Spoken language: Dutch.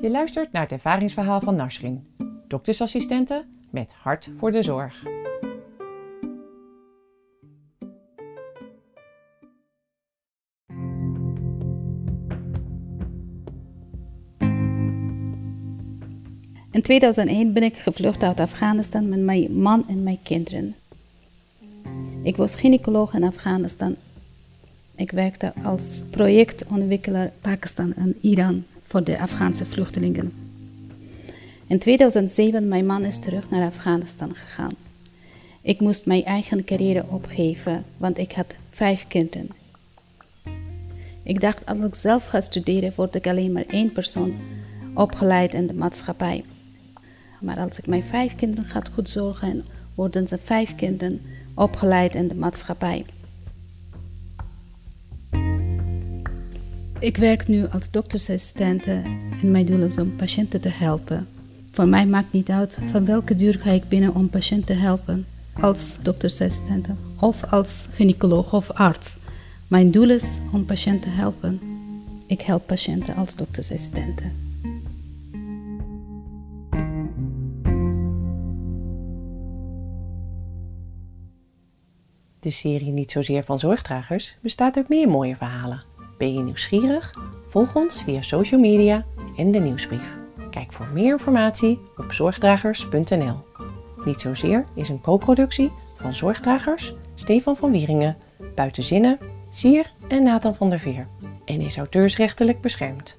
Je luistert naar het ervaringsverhaal van Nasrin, doktersassistente met hart voor de zorg. In 2001 ben ik gevlucht uit Afghanistan met mijn man en mijn kinderen. Ik was gynaecoloog in Afghanistan. Ik werkte als projectontwikkelaar Pakistan en Iran voor de Afghaanse vluchtelingen. In 2007 mijn man is terug naar Afghanistan gegaan. Ik moest mijn eigen carrière opgeven, want ik had vijf kinderen. Ik dacht, als ik zelf ga studeren, word ik alleen maar één persoon opgeleid in de maatschappij. Maar als ik mijn vijf kinderen ga goed zorgen, worden ze vijf kinderen opgeleid in de maatschappij. Ik werk nu als doktersassistente en mijn doel is om patiënten te helpen. Voor mij maakt niet uit van welke duur ga ik binnen om patiënten te helpen. Als doktersassistente of als gynaecoloog of arts. Mijn doel is om patiënten te helpen. Ik help patiënten als doktersassistente. De serie Niet zozeer van zorgdragers bestaat uit meer mooie verhalen. Ben je nieuwsgierig? Volg ons via social media en de nieuwsbrief. Kijk voor meer informatie op zorgdragers.nl. Niet zozeer is een co-productie van Zorgdragers, Stefan van Wieringen, Buitenzinnen, Sier en Nathan van der Veer en is auteursrechtelijk beschermd.